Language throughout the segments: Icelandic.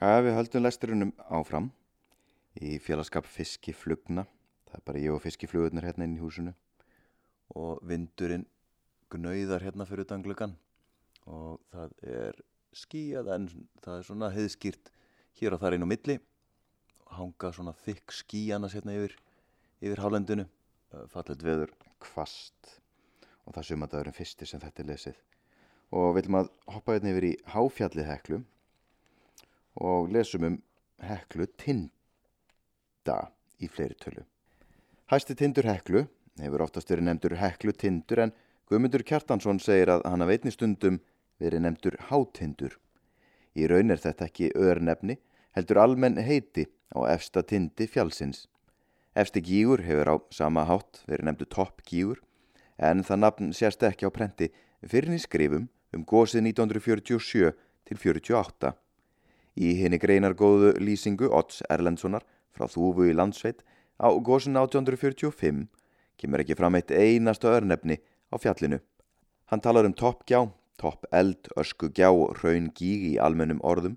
að við höldum lesturunum áfram í félagskap fiskiflugna. Það er bara ég og fiskiflugurnir hérna inn í húsinu. Og vindurinn gnauðar hérna fyrir utan gluggan og það er skíjað en það er svona heiðskýrt hér og þar inn á milli. Hanga svona þykk skíjana sérna yfir, yfir hálendinu. Fallet veður kvast og það suma dagurinn fyrsti sem þetta er lesið. Og við viljum að hoppa hérna yfir í háfjallið heklu og lesum um heklu tinda í fleiri tölu. Hæsti tindur heklu hefur oftast verið nefndur heklu tindur en Guðmundur Kjartansson segir að hann að veitni stundum verið nefndur hátindur. Í raun er þetta ekki öðrnefni, heldur almenn heiti á efsta tindi fjálsins. Efsti gígur hefur á sama hátt verið nefndu topp gígur en það nafn sérst ekki á prenti fyrir í skrifum um gósið 1947 til 48. Í henni greinar góðu lýsingu Otts Erlendssonar frá Þúfu í landsveit á gósin 1845 kemur ekki fram eitt einasta örnefni á fjallinu. Hann talar um toppgjá, topp eld, ösku gjá og raun gíg í almennum orðum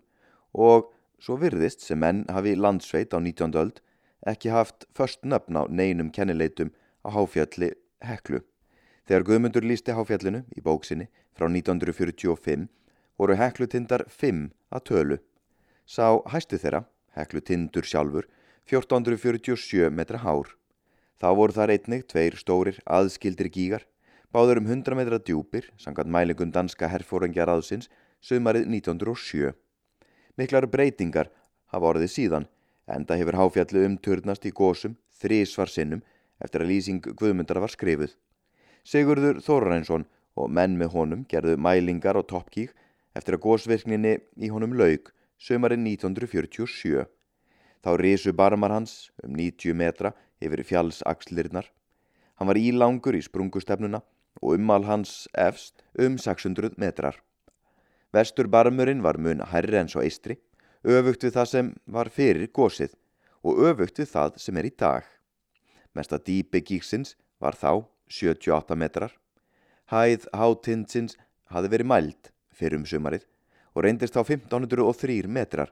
og svo virðist sem menn hafi landsveit á 19. öld ekki haft först nöfn á neinum kennileitum á háfjalli heklu. Þegar Guðmundur lísti háfjallinu í bóksinni frá 1945 voru heklutindar 5 að tölu. Sá hæstu þeirra, heklutindur sjálfur, 1447 metra hár. Þá voru þar einnig tveir stórir aðskildir gígar, báður um 100 metra djúpir, sangat mælingum danska herfóringjar aðsins, sömarið 1907. Miklar breytingar hafa orðið síðan, enda hefur háfjallu umturnast í gósum þrísvar sinnum eftir að lýsing Guðmundar var skrifuð. Sigurður Þórarensson og menn með honum gerðu mælingar á toppgíg eftir að gósvirkninni í honum laug sömarið 1947. Þá risu barmar hans um 90 metra yfir fjallsakslirnar. Hann var ílangur í sprungustefnuna og ummal hans efst um 600 metrar. Vestur barmurinn var mun hærri en svo eistri, öfugt við það sem var fyrir gósið og öfugt við það sem er í dag. Mesta dýpi gíksins var þá 78 metrar. Hæð hátindsins hafi verið mæld fyrir um sumarið og reyndist á 1503 metrar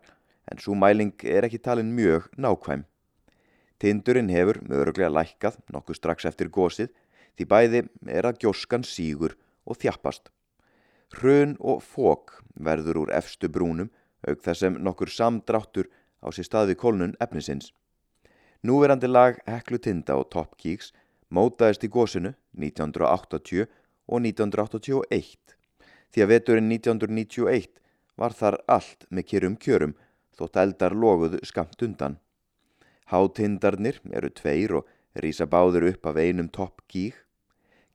en svo mæling er ekki talin mjög nákvæm. Tindurinn hefur möguruglega lækkað nokkuð strax eftir gósið því bæði er að gjóskan sígur og þjappast. Hrun og fók verður úr efstu brúnum auk þess sem nokkur samdráttur á sér staði kolnun efnisins. Núverandi lag Heklu Tinda og Top Geeks mótaðist í gósinu 1980 og 1981 því að veturinn 1991 var þar allt með kjörum kjörum þótt eldar loguðu skamt undan. Hátindarnir eru tveir og rýsa báður upp af einum topp gíg.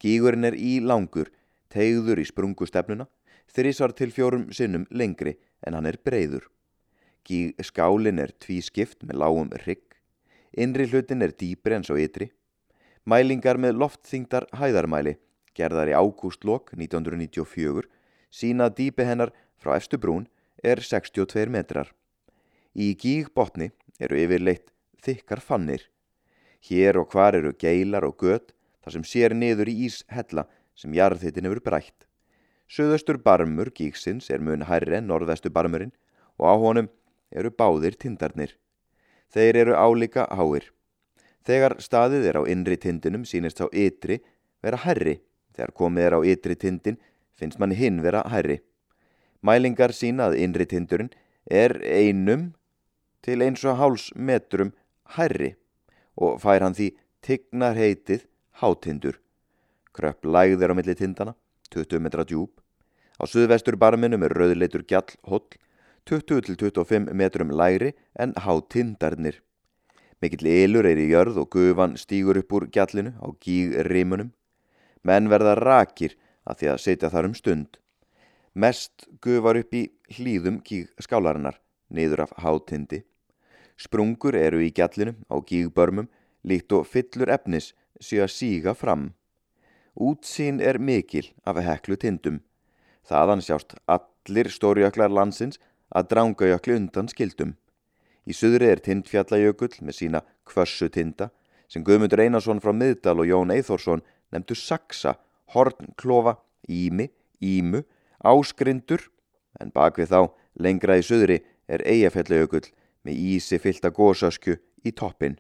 Gígurinn er í langur, tegður í sprungustefnuna, þrísvar til fjórum sinnum lengri en hann er breyður. Gígskálin er tvískipt með lágum rygg, innri hlutin er dýbri en svo ytri. Mælingar með loftþingdar hæðarmæli, gerðar í ágústlokk 1994, sína dýpi hennar frá efstu brún er 62 metrar. Í gígbotni eru yfirleitt þykkar fannir. Hér og hvar eru geilar og gött þar sem sér niður í íshella sem jarðhittin hefur brætt. Suðaustur barmur gíksins er mun hærri en norðvestu barmurinn og á honum eru báðir tindarnir. Þeir eru álíka háir. Þegar staðið er á innri tindinum sínist á ytri vera hærri. Þegar komið er á ytri tindin finnst mann hinn vera hærri. Mælingar sína að innri tindurinn er einum til eins og háls metrum hærri og fær hann því tignar heitið hátindur. Kröpp lægðir á milli tindana, 20 metra djúb. Á suðvestur barminum er rauðleitur gjall holl, 20-25 metrum lægri en hátindarnir. Mikill ylur er í jörð og gufan stýgur upp úr gjallinu á gígrimunum. Menn verða rakir að því að setja þar um stund. Mest gufar upp í hlýðum gígskálarinnar, niður af hátindi. Sprungur eru í gjallinu á gígbörmum líkt og fyllur efnis sé að síga fram. Útsýn er mikil af heklu tindum. Þaðan sjást allir stórjöklar landsins að dranga jökli undan skildum. Í suðri er tindfjallajökull með sína kvössu tinda sem Guðmundur Einarsson frá Miðdal og Jón Eithórsson nefndu saksa, hornklofa, ími, ímu, áskrindur en bakvið þá lengra í suðri er Eyjafjallajökull með ísi fylta gósasku í toppin.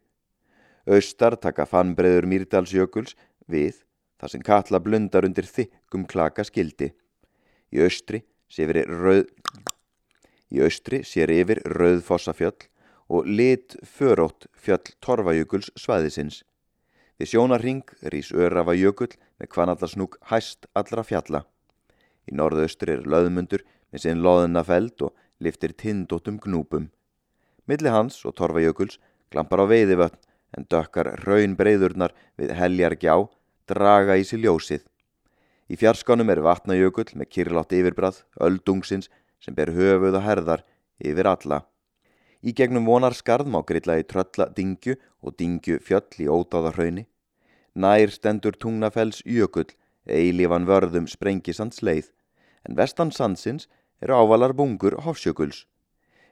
Östar taka fannbreður Mýrdalsjökuls við þar sem kalla blundar undir þykkum klaka skildi. Í austri sér yfir rauðfossafjöll og lit förótt fjöll Torfajökuls svæðisins. Við sjónarring rýs örafa jökull með kvanallasnúk hæst allra fjalla. Í norðaustri er löðmundur með sinn loðuna feld og liftir tindóttum gnúpum. Milli hans og Torfajökuls glampar á veiðivötn en dökkar raun breyðurnar við heljar gjá draga í sér ljósið. Í fjarskanum er vatnajökull með kyrlátt yfirbrað, öldungsins sem ber höfuð og herðar yfir alla. Í gegnum vonar skarð má grilla í trölla dingju og dingju fjöll í ódáða hrauni. Nær stendur tungnafells jökull, eilífan vörðum sprengisands leið, en vestan sandsins eru ávalar bungur hofsjökuls.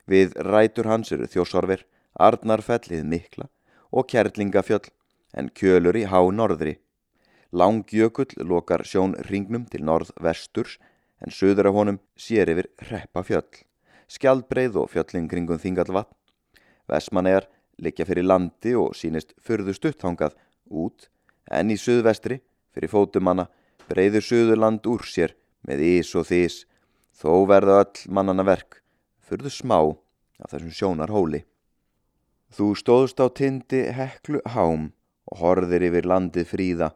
Við rætur hans eru þjósorver, arnarfellið mikla og kjerlingafjöll, en kjölur í há norðri. Langjökull lokar sjón ringnum til norð-vesturs en söður af honum sér yfir reppa fjöll. Skjaldbreið og fjöllin kringum þingalvatn. Vesmanegar likja fyrir landi og sínist fyrðu stutthangað út en í söðvestri fyrir fótumanna breyður söðurland úr sér með ís og þís þó verða öll mannana verk fyrðu smá af þessum sjónar hóli. Þú stóðst á tindi heklu hám og horðir yfir landið fríða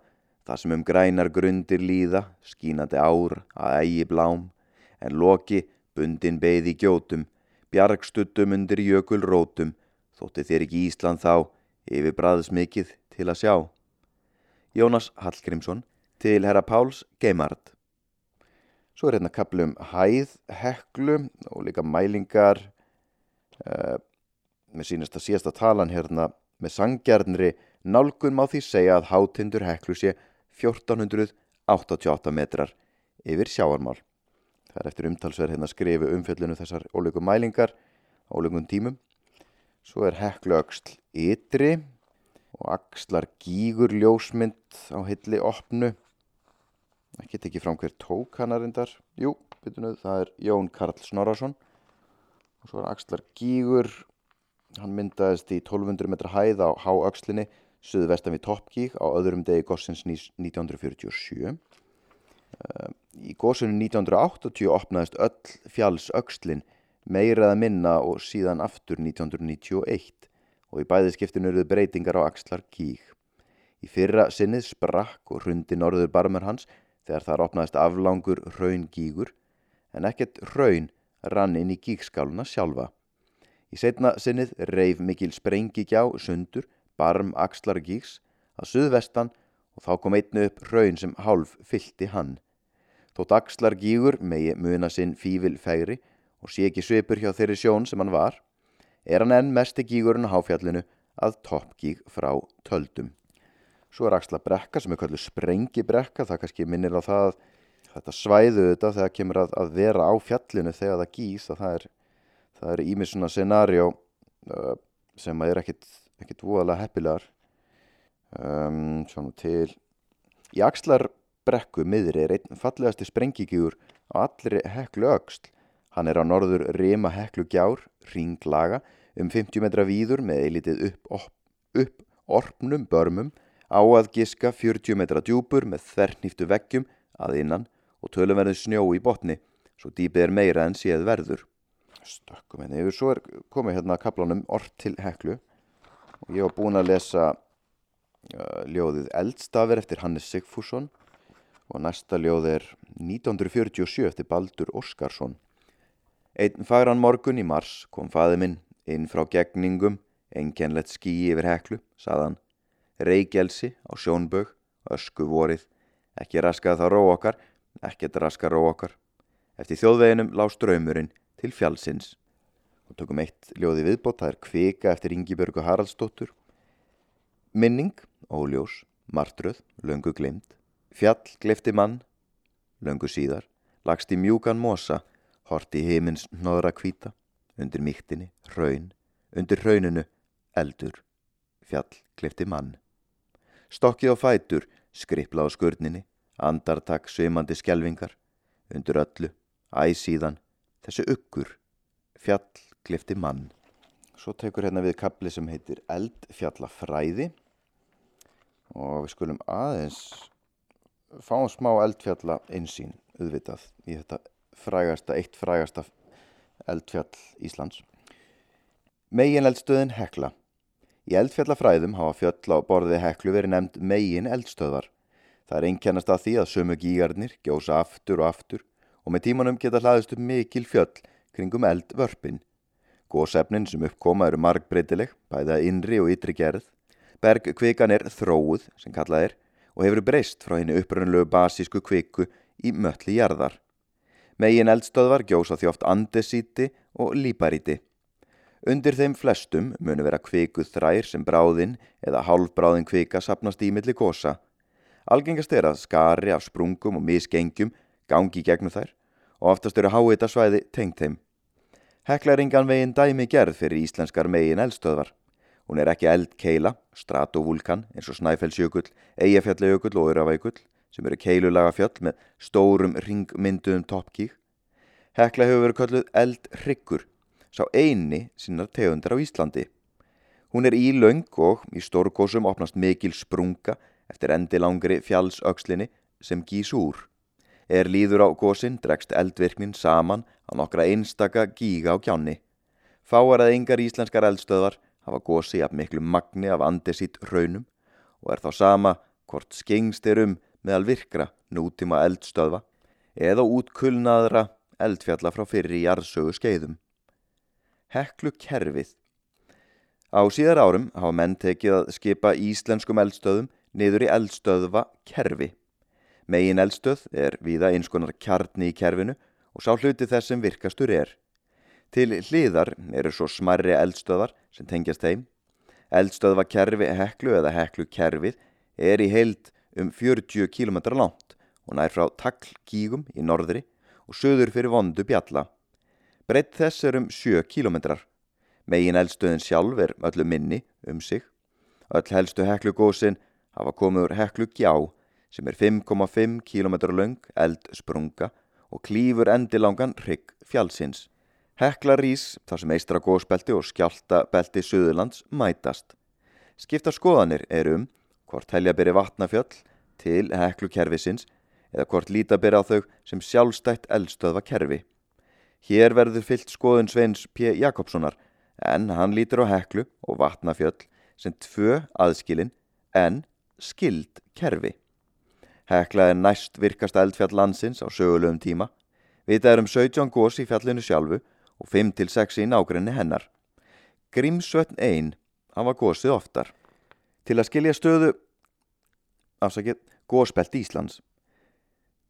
Það sem um grænar grundir líða, skínandi ár að ægi blám, en loki bundin beði gjótum, bjargstuttum undir jökul rótum, þótti þér ekki Ísland þá, yfir braðs mikið til að sjá. Jónas Hallgrímsson til herra Páls Geimard. Svo er hérna kaplum hæð, heklu og líka mælingar, uh, með sínasta síðasta talan hérna með sangjardnri nálgun má því segja að hátindur heklu sé 1488 metrar yfir sjáarmál. Það er eftir umtalsverð hérna að skrifa umfjöllinu þessar ólíku mælingar á ólíkum tímum. Svo er heklu auksl ytri og axlar gígur ljósmynd á hilli opnu. Ekki tekið fram hver tók hann að reyndar. Jú, byrjunuð, það er Jón Karl Snorarsson. Og svo er axlar gígur, hann myndaðist í 1200 metra hæð á há aukslinni suðvestan við Toppkík á öðrum degi gossins 1947. Eh, í gossinu 1980 opnaðist öll fjalls aukslinn meiraða minna og síðan aftur 1991 og í bæðiskiptinu eruðu breytingar á axlar kík. Í fyrra sinnið sprakk og hrundi norður barmur hans þegar þar opnaðist aflangur raun gígur en ekkert raun rann inn í gíkskáluna sjálfa. Í setna sinnið reif mikil sprengi gjá sundur barm axlar gíks að suðvestan og þá kom einnu upp raun sem hálf fylti hann. Þótt axlar gígur megi muna sinn fívil færi og sé ekki svipur hjá þeirri sjón sem hann var, er hann enn mesti gígurinn á háfjallinu að toppgíg frá töldum. Svo er axla brekka sem er kallið sprengibrekka, það kannski minnir á það þetta svæðu þetta þegar kemur að, að vera á fjallinu þegar það gís að það er ímið svona scenario uh, sem að er ekkit voðalega heppilegar. Um, svona til. Í Axlarbrekku miðri er einn fallegasti sprengigígur á allri heklu öxt hann er á norður rima heklu gjár ringlaga um 50 metra víður með eilitið upp, upp, upp orpnum börmum á að giska 40 metra djúpur með þernýftu veggjum að innan og tölumverðin snjó í botni. Svo dýpið er meira en séð verður. Stökkum henni yfir. Svo er komið hérna að kaplanum orð til heklu. Og ég var búin að lesa uh, ljóðið Eldstafir eftir Hannes Sigfússon. Og næsta ljóð er 1947 eftir Baldur Óskarsson. Einn fagran morgun í mars kom faði minn inn frá gegningum, engenlegt skí yfir heklu, saðan, reykjelsi á sjónbög, ösku vorið, ekki raskað þá ró okkar, ekkert raskað ró okkar. Eftir þjóðveginum lág ströymurinn til fjálsins og tökum eitt ljóði viðbót, það er Kvika eftir Ingibjörgu Haraldsdóttur. Minning, óljós, martröð, löngu glimt Fjall, glefti mann, löngu síðar. Lagst í mjúkan mosa horti heimins hnoðra kvíta undir mýktinni, raun undir rauninu, eldur. Fjall, glefti mann Stokki á fætur, skripla á skurninni andartak, sömandi skjelvingar undir öllu, æsíðan þessu uggur fjall glifti mann. Svo tekur hérna við kapli sem heitir Eldfjallafræði og við skulum aðeins fáum smá eldfjalla einsýn auðvitað í þetta frægasta, eitt frægasta eldfjall Íslands. Megin eldstöðin Hekla. Í eldfjallafræðum hafa fjöll á borði Heklu verið nefnd megin eldstöðvar. Það er einkennast að því að sömu gígarnir gjósa aftur og aftur og með tímanum geta hlaðist upp mikil fjöll kringum eldvörpin. Gósefnin sem uppkoma eru margbreytileg, bæða innri og ytri gerð. Bergkvikan er þróuð, sem kallað er, og hefur breyst frá henni upprönnlegu basísku kviku í mölli jarðar. Megin eldstöðvar gjósa því oft andesíti og líparíti. Undir þeim flestum munu vera kvikuð þrær sem bráðinn eða hálfbráðinn kvika sapnast í milli gósa. Algengast er að skari af sprungum og misgengjum gangi gegnum þær og oftast eru háita svæði tengt þeim. Hekla engan veginn dæmi gerð fyrir íslenskar megin eldstöðvar. Hún er ekki eldkeila, stratovulkan eins og Snæfellsjökull, Eyjafjallajökull og Öravækull sem eru keilulaga fjöll með stórum ringmynduðum toppkík. Hekla hefur verið kölluð eldhryggur, sá eini sinnar tegundar á Íslandi. Hún er ílaung og í stórgósum opnast mikil sprunga eftir endilangri fjallsökslinni sem gís úr. Er líður á gósin dregst eldvirknin saman á nokkra einstaka gíga á kjánni. Fáar að yngar íslenskar eldstöðvar hafa gósi af miklu magni af andesít raunum og er þá sama hvort skengst er um meðal virkra nútíma eldstöðva eða útkulnaðra eldfjalla frá fyrri jarðsögu skeiðum. Heklu kerfið Á síðar árum hafa menn tekið að skipa íslenskum eldstöðum niður í eldstöðva kerfi. Megin eldstöð er viða einskonar kjarni í kerfinu og sá hluti þess sem virkastur er. Til hliðar eru svo smarri eldstöðar sem tengjast þeim. Eldstöðvakerfi heklu eða heklu kerfið er í heild um 40 km langt og nær frá taklgígum í norðri og söður fyrir vondu bjalla. Breytt þess er um 7 km. Megin eldstöðin sjálf er öllu minni um sig. Öll helstu heklu gósin hafa komið úr heklu gjá sem er 5,5 km lang eldsprunga og klýfur endilangan hrygg fjálsins. Hekla rís þar sem eistra góðspelti og skjáltabelti Suðurlands mætast. Skipta skoðanir er um hvort helja byrja vatnafjöll til heklukerfisins eða hvort líta byrja á þau sem sjálfstætt eldstöðva kerfi. Hér verður fyllt skoðun Sveins P. Jakobssonar en hann lítur á heklu og vatnafjöll sem tvö aðskilin en skild kerfi. Hekla er næst virkast eldfjall landsins á sögulegum tíma. Vitað er um 17 gós í fjallinu sjálfu og 5-6 í nákrenni hennar. Grímsvötn 1 hafa gósið oftar. Til að skilja stöðu, afsakið, góspelt Íslands.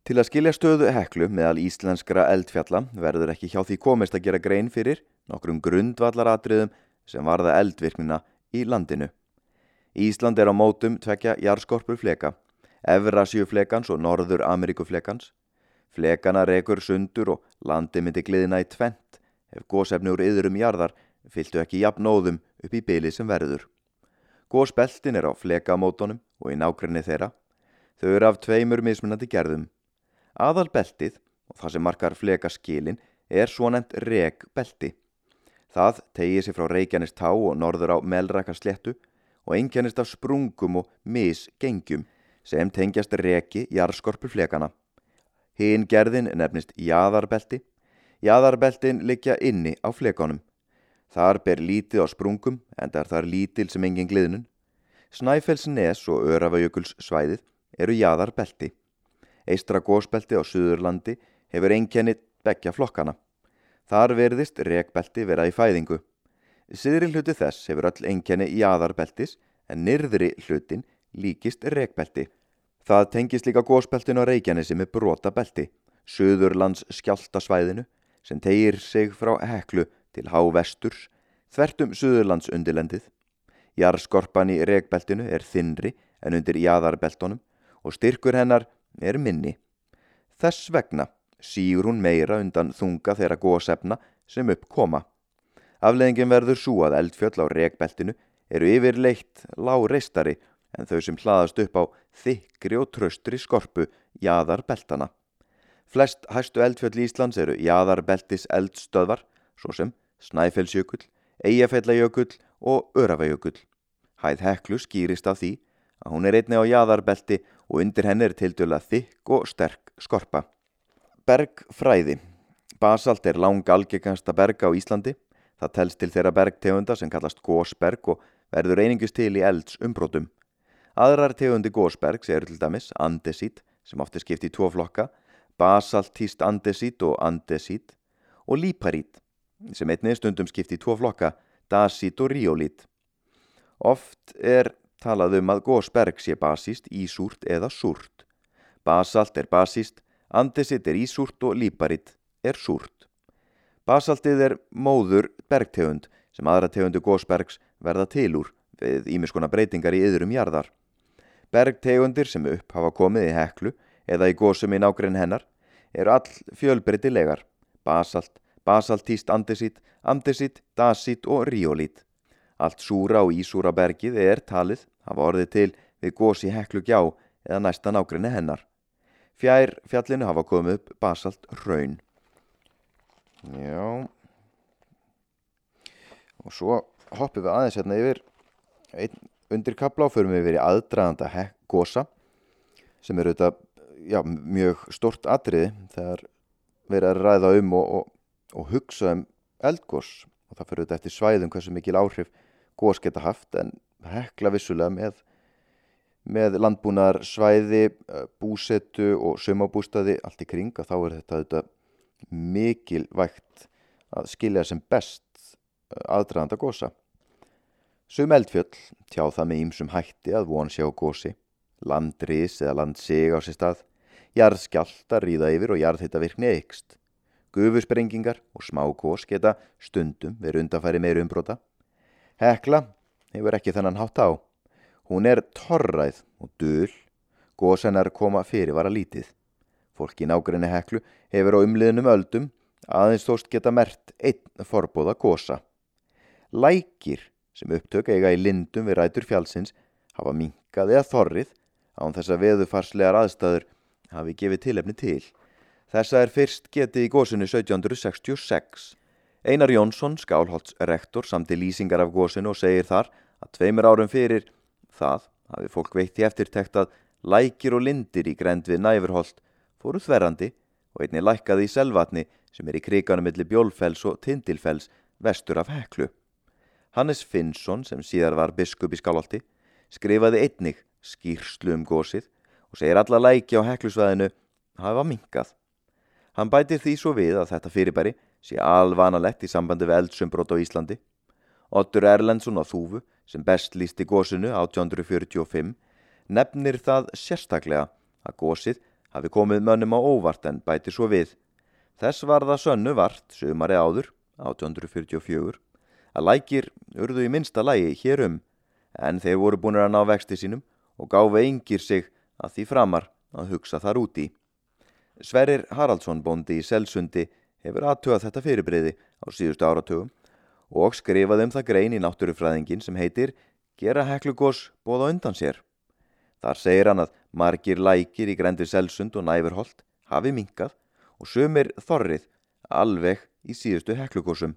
Til að skilja stöðu heklu meðal íslenskra eldfjalla verður ekki hjá því komist að gera grein fyrir nokkrum grundvallaratriðum sem varða eldvirknina í landinu. Ísland er á mótum tvekja jarðskorpur fleka Evrasíuflekans og Norður Ameríkuflekans. Flekana rekur sundur og landi myndi gliðina í tvent ef gósefni úr yðurum jarðar fylgtu ekki jafnóðum upp í byli sem verður. Gósbeltin er á flekamótonum og í nákrenni þeirra. Þau eru af tveimur mismunandi gerðum. Aðalbeltið og það sem markar flekaskilin er svonend regbelti. Það tegið sér frá Reykjanist tá og norður á Melrakarsléttu og engjannist af sprungum og misgengjum sem tengjast reki jarðskorpuflekana. Hinn gerðin nefnist jaðarbelti. Jaðarbeltin liggja inni á flekanum. Þar ber lítið á sprungum en það er þar lítil sem engin gliðnun. Snæfellsnes og Örafaujökuls svæðið eru jaðarbelti. Eistra gósbelti á Suðurlandi hefur einkenni begja flokkana. Þar verðist rekbelti vera í fæðingu. Siðri hluti þess hefur öll einkenni jaðarbeltis en nyrðri hlutin líkist rekbelti. Það tengist líka gósbeltinu á Reykjanesi með brotabelti, Suðurlands skjáltasvæðinu sem tegir sig frá heklu til hávesturs, þvertum Suðurlands undilendið. Jarskorpan í regbeltinu er þinri en undir jæðarbeltonum og styrkur hennar er minni. Þess vegna sígur hún meira undan þunga þeirra gósefna sem uppkoma. Afleðingin verður svo að eldfjöll á regbeltinu eru yfirleitt láreistari en þau sem hlaðast upp á þykri og tröstri skorpu jaðarbeltana. Flest hæstu eldfjöld Íslands eru jaðarbeltis eldstöðvar, svo sem Snæfellsjökull, Eyjafellajökull og Örafæjökull. Hæð heklu skýrist af því að hún er einni á jæðarbelti og undir henni er tildjöla þykk og sterk skorpa. Bergfræði Basalt er lang algegangsta berg á Íslandi. Það telst til þeirra bergtegunda sem kallast gósberg og verður einingust til í elds umbrótum. Aðrar tegundi gósbergs eru til dæmis andesít sem ofte skipti í tvo flokka, basaltíst andesít og andesít og líparít sem einnig stundum skipti í tvo flokka, dasít og ríólít. Oft er talað um að gósberg sé basíst, ísúrt eða súrt. Basalt er basíst, andesít er ísúrt og líparít er súrt. Basaltið er móður bergtegund sem aðra tegundu gósbergs verða til úr við ímiskona breytingar í yðrum jarðar. Bergtegundir sem upp hafa komið í heklu eða í gósum í nákrenn hennar eru all fjölbreytilegar. Basalt, basaltíst andesít, andesít, dasít og ríólít. Allt súra og ísúra bergið er talið hafa orðið til við gós í heklu gjá eða næsta nákrenni hennar. Fjær fjallinu hafa komið upp basalt raun. Já. Og svo hoppum við aðeins hérna yfir einn undir kapla og förum við yfir í aðdraganda gosa sem eru þetta já, mjög stort atriði þegar verið að ræða um og, og, og hugsa um eldgós og það fyrir þetta eftir svæðum hversu mikil áhrif gós geta haft en hekla vissulega með, með landbúnar svæði, eh, búsetu og sömabústaði allt í kring að þá er þetta, þetta mikilvægt að skilja sem best eh, aðdraðanda gósa. Sum eldfjöll tjá það með ímsum hætti að von sjá gósi, landris eða landsig á sér stað, jarðskjálta ríða yfir og jarðhittavirkni eikst. Gufussprengingar og smá gós geta stundum verið undanfæri meir umbrota. Hekla hefur ekki þannan hátt á. Hún er torræð og döl, gósennar koma fyrir vara lítið. Fólk í nágrinni heklu hefur á umliðnum öldum aðeins þóst geta mert einn forbóða gósa. Lækir sem upptök eiga í lindum við rætur fjálsins hafa minkað eða þorrið án þess að veðufarslegar aðstæður hafi gefið tilefni til. Þessa er fyrst getið í gósinu 1766. Einar Jónsson, skálholts rektor, samt í lýsingar af gósinu og segir þar að tveimur árum fyrir það hafi fólk veitt í eftirtekt að lækir og lindir í grend við næfurholt fóru þverrandi og einni lækkaði í selvatni sem er í kriganum millir Bjólfells og Tindilfells vestur af Heklu. Hannes Finnsson sem síðar var biskup í Skálholti skrifaði einnig skýrslu um gósið og segir alla læki á Heklusvæðinu hafa minkað. Hann bætir því svo við að þetta fyrirbæri sé alvanalett í sambandi við eldsumbrot á Íslandi. Ottur Erlendsson á Þúfu sem best lísti gósinu 1845 nefnir það sérstaklega að gósið hafi komið mönnum á óvart en bæti svo við. Þess var það sönnu vart, sömari áður, 1844, að lækir urðu í minsta lægi hér um, en þeir voru búin að ná vexti sínum og gáfi yngir sig að því framar að hugsa þar úti. Sverrir Haraldsson bóndi í Selsundi hefur aðtöðað þetta fyrirbreyði á síðustu áratögum og skrifaði um það grein í náttúrufræðingin sem heitir Gera heklugós bóða undan sér. Þar segir hann að margir lækir í grendi Selsund og Næverholt hafi minkað og sömur þorrið alveg í síðustu heklugósum.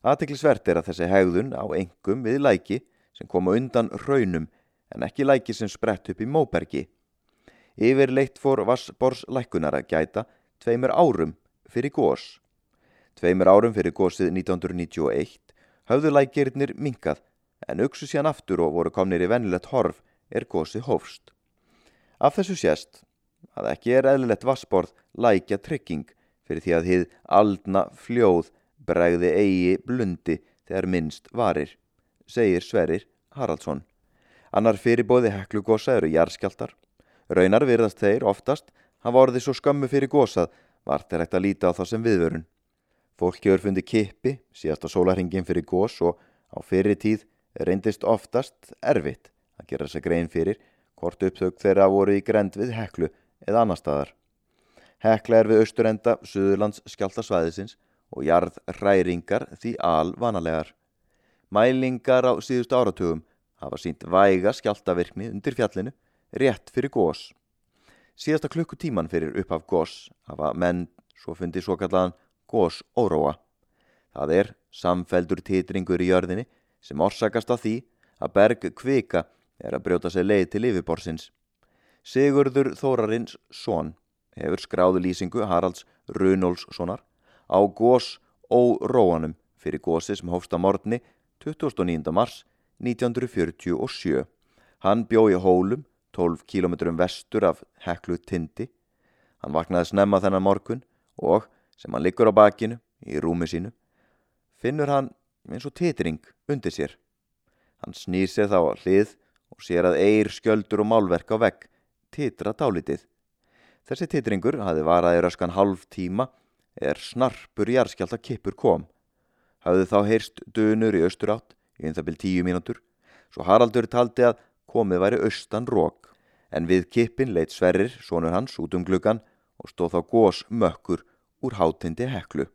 Aðteklisvert er að þessi hegðun á engum við læki sem koma undan raunum en ekki læki sem sprett upp í móbergi. Yfirleitt fór Vassbors lækunar að gæta tveimur árum fyrir gós. Tveimur árum fyrir gósið 1991 höfðu lækirinnir minkað en auksu síðan aftur og voru komnir í vennilegt horf er gósið hófst. Af þessu sést að ekki er eðlilegt vassborð lækja trygging fyrir því að þið aldna fljóð bregði eigi blundi þegar minnst varir, segir Sverrir Haraldsson. Annar fyrirbóði heklu gósa eru jarðskjaldar. Raunar virðast þeir oftast hafa orðið svo skömmu fyrir gósað vart er hægt að líta á það sem viðvörun. Fólki eru fundið kippi síðast á sólarhingin fyrir gós og á fyrir tíð reyndist oftast erfitt að gera þess að grein fyrir hvort upptök þeirra voru í grend við Heklu eða annar staðar. Hekla er við austurenda Suðurlands skjáltasvæðisins og jarð ræringar því al vanalegar. Mælingar á síðustu áratugum hafa sínt væga skjáltavirkni undir fjallinu rétt fyrir gós. Síðasta klukkutíman fyrir upphaf gós hafa menn svo fundið svo kallaðan gós óróa. Það er samfeldur titringur í jörðinni sem orsakast af því að berg kvika er að brjóta sig leið til yfirborsins. Sigurður Þórarins són hefur skráðu lýsingu Haralds Runólfssonar á gós óróanum fyrir gósi sem hófst að morgni 29. mars 1947. Hann bjói hólum 12 km vestur af heklu tindi. Hann vaknaði snemma þennan morgun og, sem hann liggur á bakinu í rúmi sínu, finnur hann eins og titring undir sér. Hann snýr sér þá á hlið og sér að eir skjöldur og málverk á vegg titra dálitið. Þessi titringur hafi varaði röskan halv tíma er snarpur jarðskjálta kippur kom. Hafði þá heyrst dönur í austur átt í um það byrj tíu mínútur svo Haraldur taldi að komið væri austan rók en við kippin leitt Sverrir, sonur hans, út um gluggan og stóð þá gós mökkur úr hátindi heklu.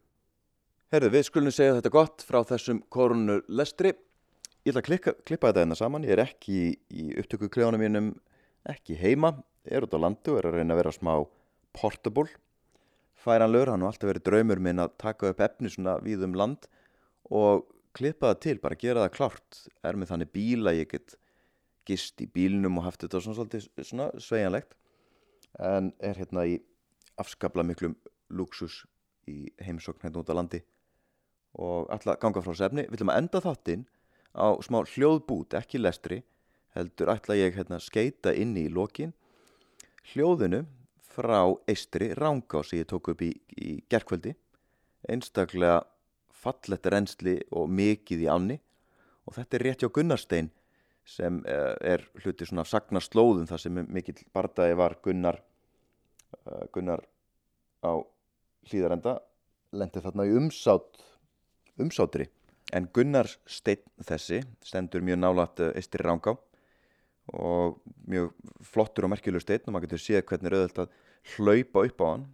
Herðu, við skulum segja þetta gott frá þessum korunulestri. Ég ætla að klikka, klippa þetta einna hérna saman, ég er ekki í, í upptöku kljónum mínum, ekki heima, er út á landu og er að reyna að vera smá portable. Færanlegur, hann har alltaf verið draumur minn að taka upp efni svona við um land og klippa það til, bara gera það klárt. Er með þannig bíl að ég get gist í bílnum og haft þetta svona, svona, svona sveianlegt en er hérna í afskabla miklum luxus í heimsókn hérna út á landi og alltaf ganga frá sefni við viljum að enda þáttinn á smá hljóðbút, ekki lestri heldur ætla ég hérna skeita inn í lokin. Hljóðinu frá Eistri Rángá sem ég tók upp í, í gerkvöldi einstaklega fallett reynsli og mikið í áni og þetta er rétt hjá Gunnarstein sem eh, er hluti svona sagna slóðum þar sem mikill bardaði var Gunnar eh, Gunnar á hlýðarenda lendi þarna í umsátt umsátri. En Gunnar stein þessi stendur mjög nálat Eistri eh, Rángá og mjög flottur og merkjulegur stein og maður getur séð hvernig er auðvitað að hlaupa upp á hann.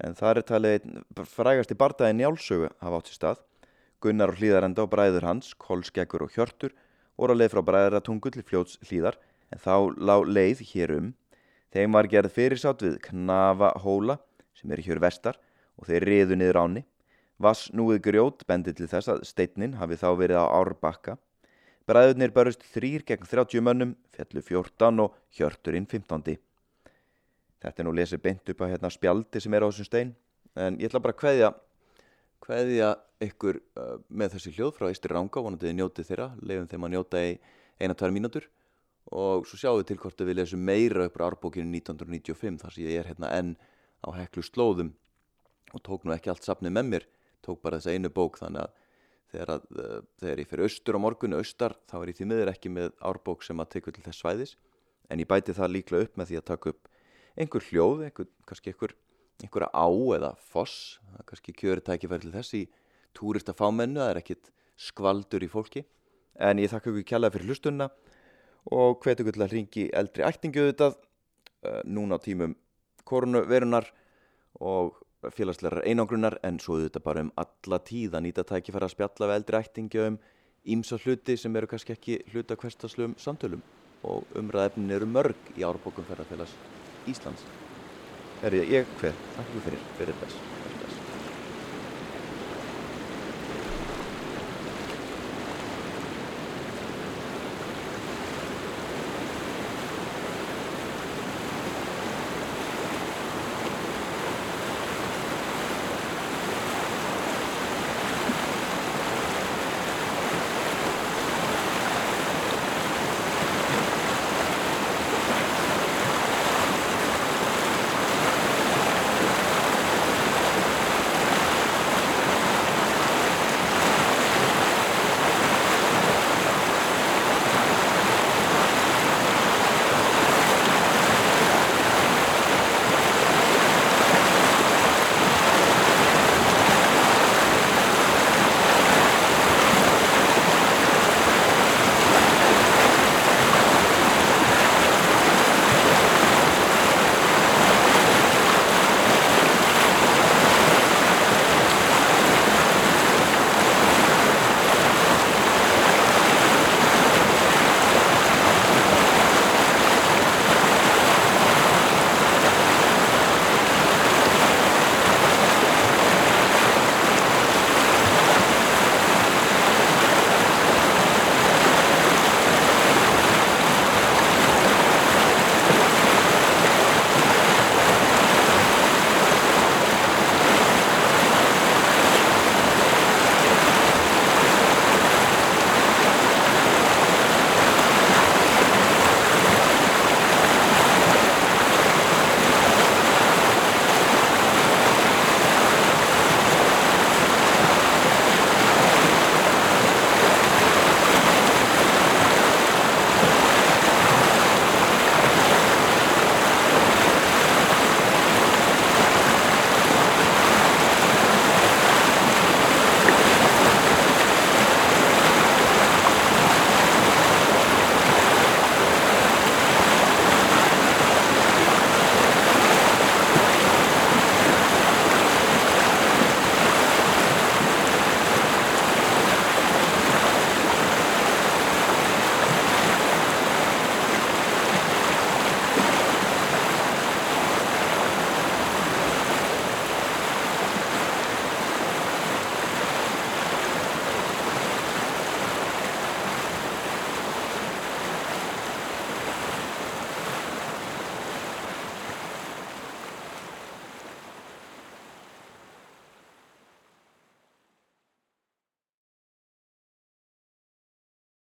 En það er talið frægast í bardaði njálsögu hafa átt sér stað Gunnar og hlýðarenda og bræður hans, Kolskeggur og Hjörtur voru að leið frá bræðaratungu til fljóts hlýðar en þá lág leið hér um þeim var gerð fyrirsátt við Knafa hóla sem er hér vestar og þeir riðu niður áni Vass núið grjót bendi til þess að steitnin hafi þá verið á árbakka. Bræðurnir börust þrýr gegn 30 mönnum, fjallu 14 og hjörturinn 15. Þetta er nú lesið beint upp á hérna spjaldi sem er á þessum stein. En ég ætla bara að hveðja, hveðja ykkur uh, með þessi hljóð frá Eistri Ránga, vonandi þið njótið þeirra, leiðum þeim að njóta í eina-tvær mínútur. Og svo sjáum við til hvort við lesum meira upp á árbókinu 1995 þar sem ég er hérna enn á heklu slóðum og tók nú ekki allt safnið með mér tók bara þessa einu bók þannig að þegar, að, uh, þegar ég fyrir austur á morgunni austar þá er ég því miður ekki með árbók sem að tekur til þess svæðis en ég bæti það líklega upp með því að taka upp einhver hljóð, einhver, kannski einhver einhverja á eða foss kannski kjöri tækifæri til þess í túrista fámennu, það er ekkit skvaldur í fólki en ég þakka ykkur kjallaði fyrir hlustunna og hvet ykkur til að ringi eldri ættingu þetta uh, núna á tímum koronavirunar og félagslegar einangrunar en svo þetta bara um alla tíð að nýta tækifæra að spjalla við eldri ættingi um ímsa hluti sem eru kannski ekki hluta hverstaslegum samtölum og umræðefnin eru mörg í árbókum ferðarfélags Íslands. Er ég hver? Takk fyrir fyrir þess.